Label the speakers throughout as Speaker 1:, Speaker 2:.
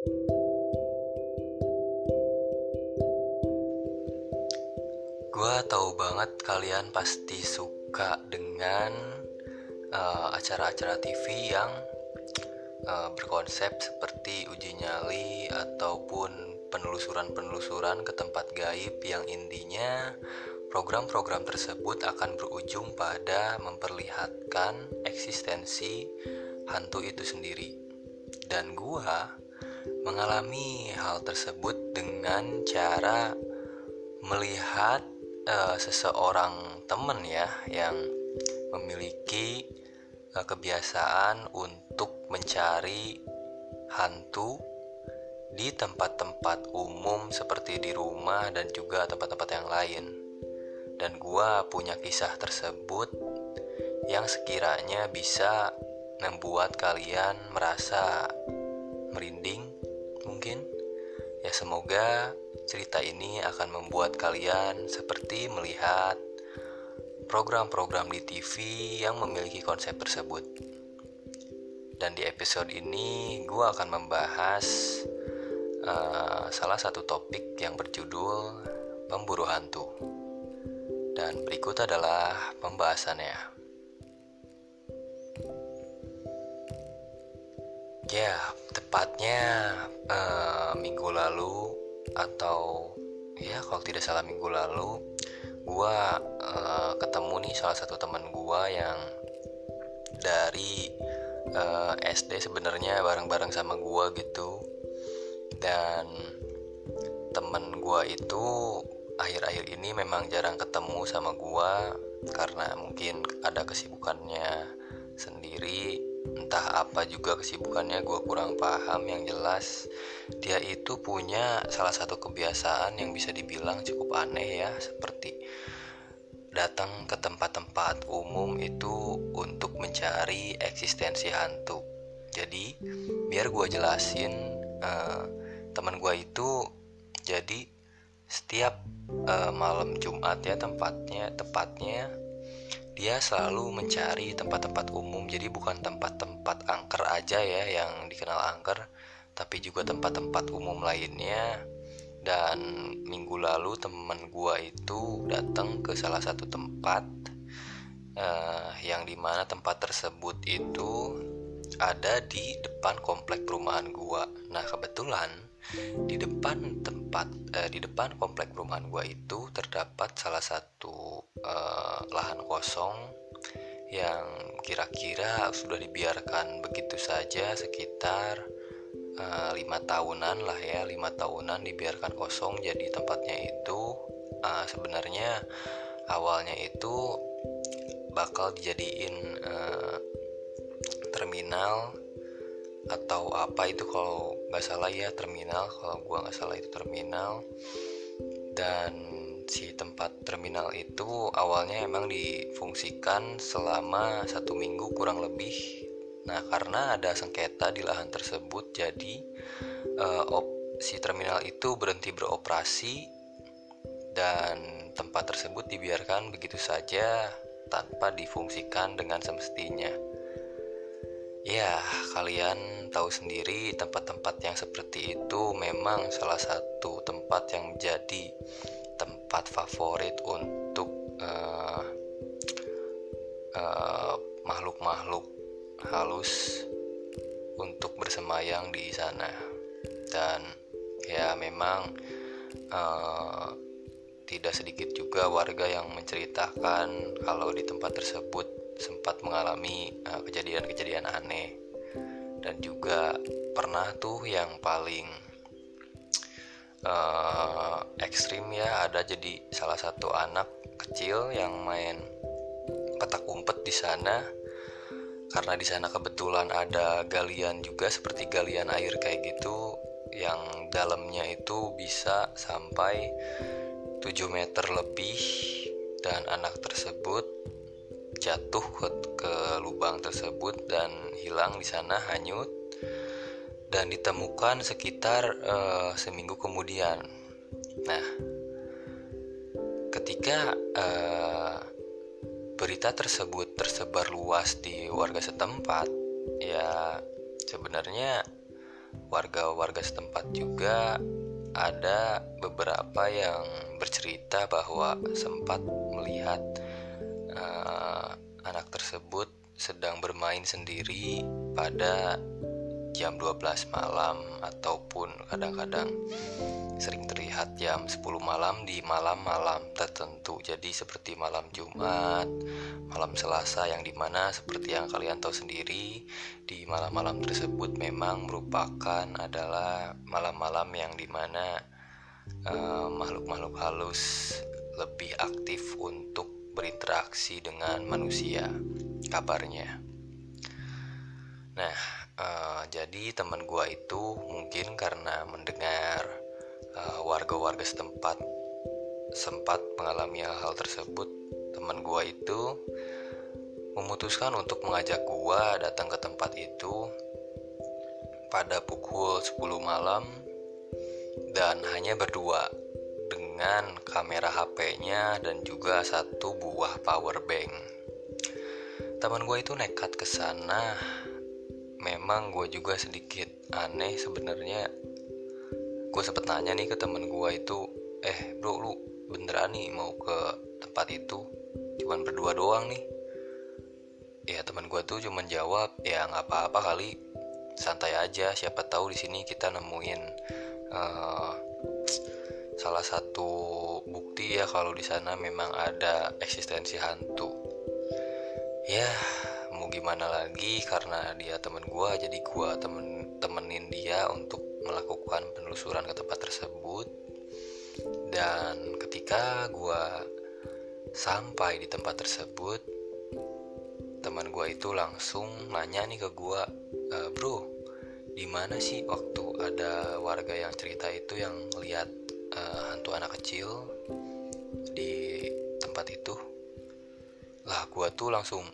Speaker 1: Gua tahu banget kalian pasti suka dengan uh, acara-acara TV yang uh, berkonsep seperti uji nyali ataupun penelusuran-penelusuran ke tempat gaib yang intinya program-program tersebut akan berujung pada memperlihatkan eksistensi hantu itu sendiri. Dan gua mengalami hal tersebut dengan cara melihat uh, seseorang temen ya yang memiliki uh, kebiasaan untuk mencari hantu di tempat-tempat umum seperti di rumah dan juga tempat-tempat yang lain. Dan gua punya kisah tersebut yang sekiranya bisa membuat kalian merasa merinding mungkin. Ya semoga cerita ini akan membuat kalian seperti melihat program-program di TV yang memiliki konsep tersebut. Dan di episode ini gue akan membahas uh, salah satu topik yang berjudul pemburu hantu. Dan berikut adalah pembahasannya. Ya, tepatnya uh, minggu lalu atau ya kalau tidak salah minggu lalu gua uh, ketemu nih salah satu teman gua yang dari uh, eh, SD sebenarnya bareng-bareng sama gua gitu. Dan temen gua itu akhir-akhir ini memang jarang ketemu sama gua karena mungkin ada kesibukannya sendiri entah apa juga kesibukannya gue kurang paham yang jelas dia itu punya salah satu kebiasaan yang bisa dibilang cukup aneh ya seperti datang ke tempat-tempat umum itu untuk mencari eksistensi hantu. Jadi biar gue jelasin uh, teman gue itu jadi setiap uh, malam Jumat ya tempatnya tepatnya dia selalu mencari tempat-tempat umum. Jadi bukan tempat-tempat angker aja ya yang dikenal angker tapi juga tempat-tempat umum lainnya. Dan minggu lalu teman gua itu datang ke salah satu tempat uh, yang di mana tempat tersebut itu ada di depan komplek perumahan gua. Nah kebetulan di depan tempat eh, di depan komplek perumahan gua itu terdapat salah satu eh, lahan kosong yang kira-kira sudah dibiarkan begitu saja sekitar eh, lima tahunan lah ya lima tahunan dibiarkan kosong jadi tempatnya itu eh, sebenarnya awalnya itu bakal dijadiin eh, terminal atau apa itu kalau nggak salah ya terminal. Kalau gua nggak salah itu terminal. Dan si tempat terminal itu awalnya emang difungsikan selama satu minggu kurang lebih. Nah karena ada sengketa di lahan tersebut jadi uh, op, si terminal itu berhenti beroperasi dan tempat tersebut dibiarkan begitu saja tanpa difungsikan dengan semestinya Ya, kalian tahu sendiri tempat-tempat yang seperti itu memang salah satu tempat yang menjadi tempat favorit untuk uh, uh, makhluk-makhluk halus untuk bersemayam di sana. Dan ya memang uh, tidak sedikit juga warga yang menceritakan kalau di tempat tersebut sempat mengalami uh, kejadian-kejadian uh, aneh. Dan juga pernah tuh yang paling uh, ekstrim ya ada jadi salah satu anak kecil yang main petak umpet di sana. Karena di sana kebetulan ada galian juga seperti galian air kayak gitu yang dalamnya itu bisa sampai 7 meter lebih. Dan anak tersebut jatuh ke, ke lubang tersebut dan hilang di sana hanyut dan ditemukan sekitar uh, seminggu kemudian. Nah, ketika uh, berita tersebut tersebar luas di warga setempat, ya sebenarnya warga-warga setempat juga ada beberapa yang bercerita bahwa sempat melihat uh, anak tersebut sedang bermain sendiri pada jam 12 malam ataupun kadang-kadang sering terlihat jam 10 malam di malam-malam tertentu. Jadi seperti malam Jumat malam Selasa yang di mana seperti yang kalian tahu sendiri di malam-malam tersebut memang merupakan adalah malam-malam yang di mana uh, makhluk-makhluk halus lebih aktif untuk berinteraksi dengan manusia kabarnya. Nah Uh, jadi teman gua itu mungkin karena mendengar uh, warga-warga setempat sempat mengalami hal-hal tersebut, teman gua itu memutuskan untuk mengajak gua datang ke tempat itu pada pukul 10 malam dan hanya berdua dengan kamera HP-nya dan juga satu buah power bank. Teman gue itu nekat ke sana. Memang gue juga sedikit aneh sebenarnya. Gue sempet nanya nih ke temen gue itu eh bro lu beneran nih mau ke tempat itu? Cuman berdua doang nih. Ya teman gue tuh cuman jawab ya nggak apa-apa kali. Santai aja siapa tahu di sini kita nemuin uh, salah satu bukti ya kalau di sana memang ada eksistensi hantu. Ya mau gimana lagi karena dia temen gue jadi gue temen temenin dia untuk melakukan penelusuran ke tempat tersebut. Dan ketika gue sampai di tempat tersebut teman gue itu langsung nanya nih ke gue e, bro di mana sih waktu ada warga yang cerita itu yang lihat uh, hantu anak kecil di tempat itu lah gue tuh langsung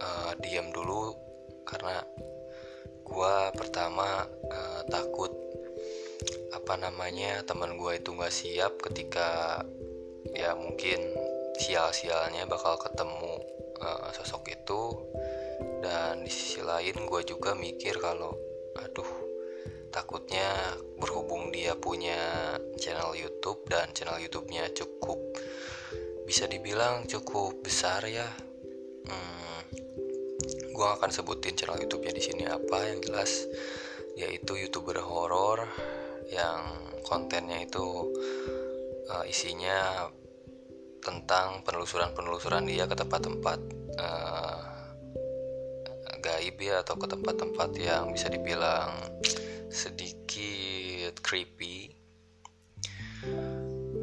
Speaker 1: uh, diam dulu karena gue pertama uh, takut apa namanya teman gue itu nggak siap ketika ya mungkin sial-sialnya bakal ketemu uh, sosok itu. Dan di sisi lain gue juga mikir kalau aduh takutnya berhubung dia punya channel YouTube dan channel YouTube-nya cukup bisa dibilang cukup besar ya. Hmm, gue akan sebutin channel YouTube-nya di sini apa yang jelas yaitu youtuber horor yang kontennya itu uh, isinya tentang penelusuran-penelusuran dia ke tempat-tempat uh, gaib ya atau ke tempat-tempat yang bisa dibilang sedikit creepy.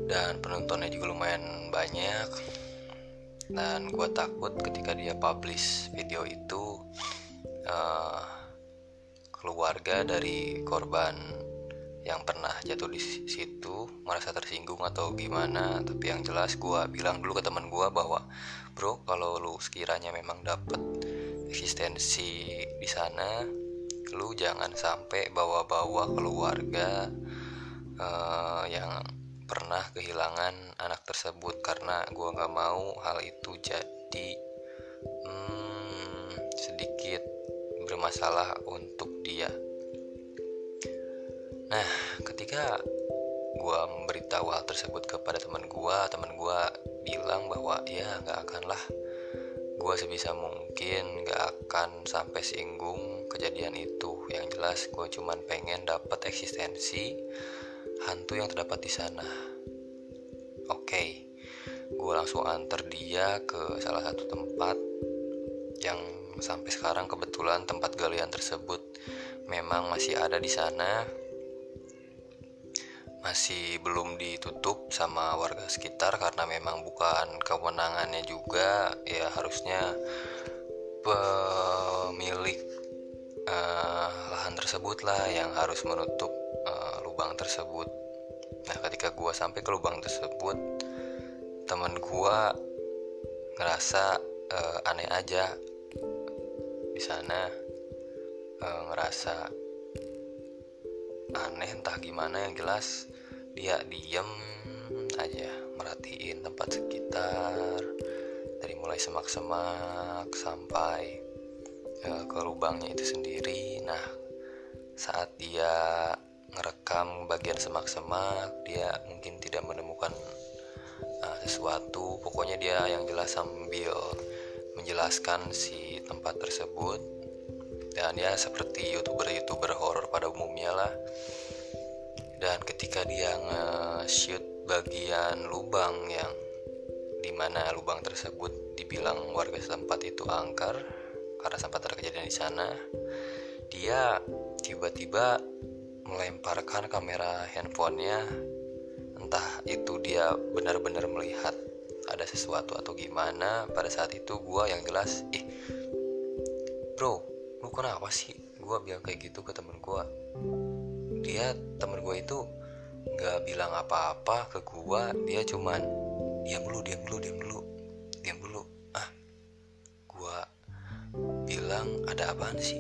Speaker 1: Dan penontonnya juga lumayan banyak. Dan gue takut ketika dia publish video itu uh, keluarga dari korban yang pernah jatuh di situ merasa tersinggung atau gimana. Tapi yang jelas gue bilang dulu ke teman gue bahwa bro kalau lu sekiranya memang dapet eksistensi di sana lu jangan sampai bawa-bawa keluarga uh, yang pernah kehilangan anak tersebut karena gue nggak mau hal itu jadi hmm, sedikit bermasalah untuk dia. Nah, ketika gue memberitahu hal tersebut kepada teman gue, teman gue bilang bahwa ya nggak akan lah, gue sebisa mungkin nggak akan sampai singgung kejadian itu. Yang jelas gue cuman pengen dapat eksistensi hantu yang terdapat di sana. Oke, okay. gue langsung antar dia ke salah satu tempat yang sampai sekarang kebetulan tempat galian tersebut memang masih ada di sana. Masih belum ditutup sama warga sekitar karena memang bukan kewenangannya juga ya harusnya pemilik uh, lahan tersebut lah yang harus menutup uh, lubang tersebut. Nah ketika gue sampai ke lubang tersebut teman gue ngerasa uh, aneh aja. Di sana uh, ngerasa aneh entah gimana yang jelas dia diem aja merhatiin tempat sekitar dari mulai semak-semak sampai uh, ke lubangnya itu sendiri. Nah saat dia ngerekam bagian semak-semak dia mungkin tidak menemukan uh, sesuatu. Pokoknya dia yang jelas sambil menjelaskan si tempat tersebut. Dan ya seperti youtuber-youtuber horor pada umumnya lah dan ketika dia nge-shoot bagian lubang yang di mana lubang tersebut dibilang warga setempat itu angker karena sempat terkejadian di sana dia tiba-tiba melemparkan kamera handphonenya. Entah itu dia benar-benar melihat ada sesuatu atau gimana pada saat itu gue yang jelas ih bro lu kenapa sih? Gue bilang kayak gitu ke temen gue dia temen gue itu nggak bilang apa-apa ke gue dia cuman diam dulu diam dulu diam dulu diam dulu. Ah gue bilang ada apaan sih?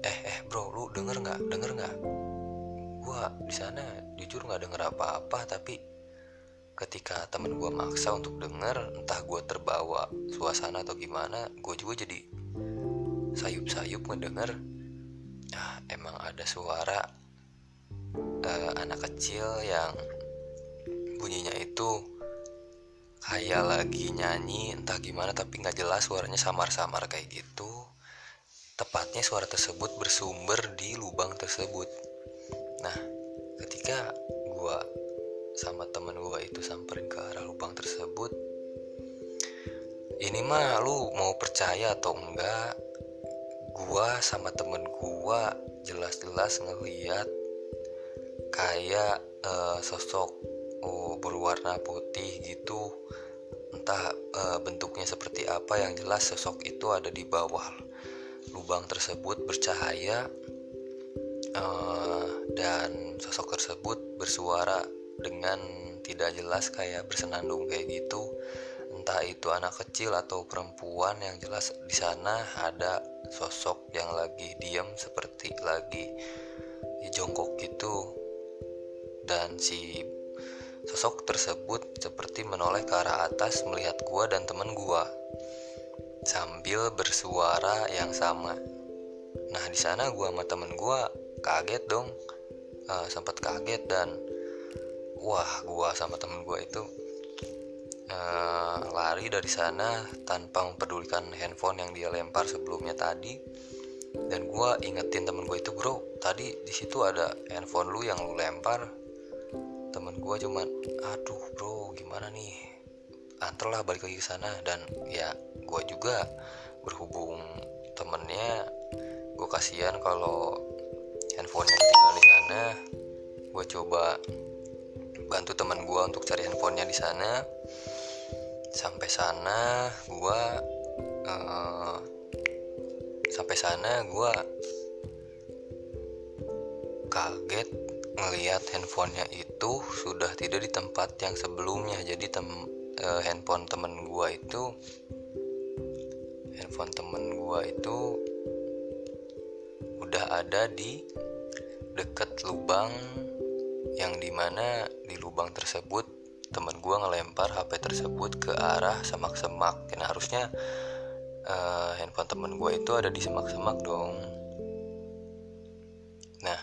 Speaker 1: Eh eh bro lu denger nggak? Denger nggak? Gue di sana jujur nggak denger apa-apa tapi ketika temen gue maksa untuk denger entah gue terbawa suasana atau gimana gue juga jadi sayup-sayup ngedenger ah, emang ada suara uh, anak kecil yang bunyinya itu kayak lagi nyanyi entah gimana tapi nggak jelas suaranya samar-samar kayak gitu. Tepatnya suara tersebut bersumber di lubang tersebut. Nah ketika gue sama temen gue itu samperin ke arah lubang tersebut ini mah lu mau percaya atau enggak gue sama temen gue jelas-jelas ngeliat kayak uh, sosok uh, berwarna putih gitu. Entah uh, bentuknya seperti apa yang jelas sosok itu ada di bawah lubang tersebut bercahaya uh, dan sosok tersebut bersuara dengan tidak jelas kayak bersenandung kayak gitu entah itu anak kecil atau perempuan yang jelas di sana ada sosok yang lagi diam seperti lagi jongkok gitu. Dan si sosok tersebut seperti menoleh ke arah atas melihat gua dan temen gua sambil bersuara yang sama. Nah di sana gua sama temen gua kaget dong. Uh, sempat kaget dan wah gua sama temen gua itu uh, lari dari sana tanpa mempedulikan handphone yang dia lempar sebelumnya tadi. Dan gua ingetin temen gue itu bro tadi di situ ada handphone lu yang lu lempar. Temen gua cuman aduh bro gimana nih? Antarlah balik lagi ke sana. Dan ya gua juga berhubung temennya gue kasihan kalau handphonenya ketinggalan di sana. Gue coba bantu teman gue untuk cari handphonenya di sana sampai sana gue uh, sampai sana gue kaget ngelihat handphonenya itu sudah tidak di tempat yang sebelumnya. Jadi tem uh, handphone temen gue itu handphone temen gue itu udah ada di deket lubang yang di mana di lubang tersebut teman gue ngelempar HP tersebut ke arah semak-semak. Dan harusnya uh, handphone teman gue itu ada di semak-semak dong. Nah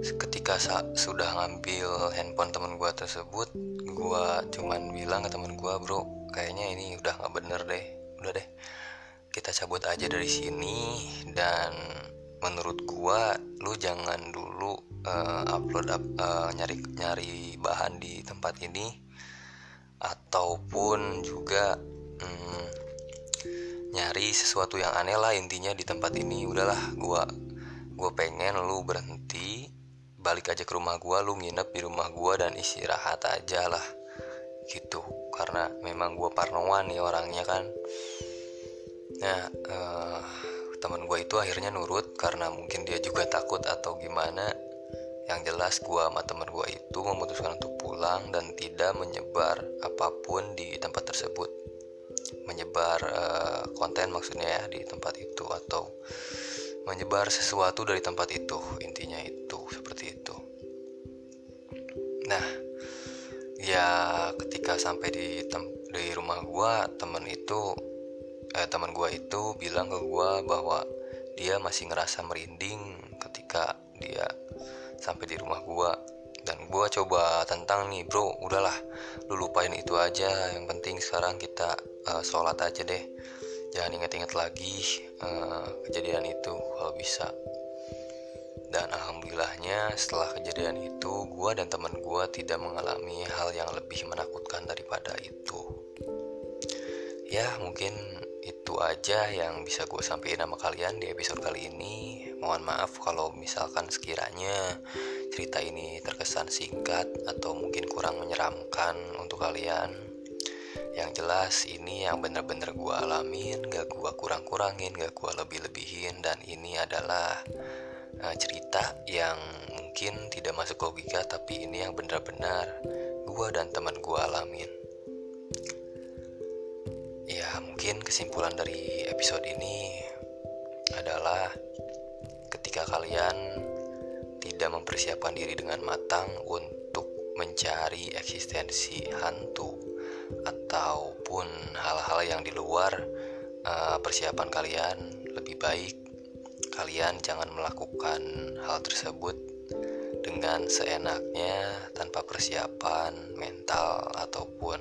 Speaker 1: ketika sudah ngambil handphone teman gue tersebut gue cuman bilang ke teman gue bro kayaknya ini udah nggak bener deh. Udah deh kita cabut aja dari sini. Dan menurut gua lu jangan dulu uh, upload uh, nyari nyari bahan di tempat ini. Ataupun juga um, nyari sesuatu yang aneh lah intinya di tempat ini. Udahlah gua gua pengen lu berhenti balik aja ke rumah gua lu nginep di rumah gua dan istirahat aja lah. Gitu karena memang gua parnoan nih orangnya kan. Nah uh, teman gue itu akhirnya nurut karena mungkin dia juga takut atau gimana. Yang jelas gue sama teman gue itu memutuskan untuk pulang dan tidak menyebar apa pun di tempat tersebut. Menyebar uh, konten maksudnya ya di tempat itu atau menyebar sesuatu dari tempat itu intinya itu seperti itu. Nah ya ketika sampai di di rumah gue temen itu eh, teman gue itu bilang ke gue bahwa dia masih ngerasa merinding ketika dia sampai di rumah gua. Dan gua coba tentang nih bro udahlah lu lupain itu aja. Yang penting sekarang kita uh, sholat aja deh. Jangan inget-inget lagi uh, kejadian itu kalau bisa. Dan alhamdulillahnya setelah kejadian itu gue dan teman gue tidak mengalami hal yang lebih menakutkan daripada itu. Ya mungkin itu aja yang bisa gue sampaikan sama kalian di episode kali ini. Mohon maaf kalau misalkan sekiranya cerita ini terkesan singkat atau mungkin kurang menyeramkan untuk kalian. Yang jelas ini yang bener-bener gue alamin gak gue kurang-kurangin gak gue lebih-lebihin dan ini adalah uh, cerita yang mungkin tidak masuk logika tapi ini yang benar-benar gue dan teman gue alamin ya mungkin kesimpulan dari episode ini adalah ketika kalian tidak mempersiapkan diri dengan matang untuk mencari eksistensi hantu ataupun hal-hal yang di luar uh, persiapan kalian lebih baik kalian jangan melakukan hal tersebut dengan seenaknya tanpa persiapan mental ataupun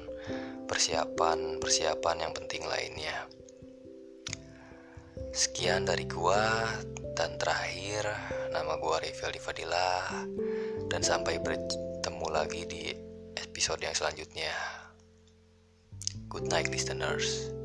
Speaker 1: persiapan-persiapan yang penting lainnya. Sekian dari gua dan terakhir nama gua Rivel Fadilah dan sampai bertemu lagi di episode yang selanjutnya. Good night listeners.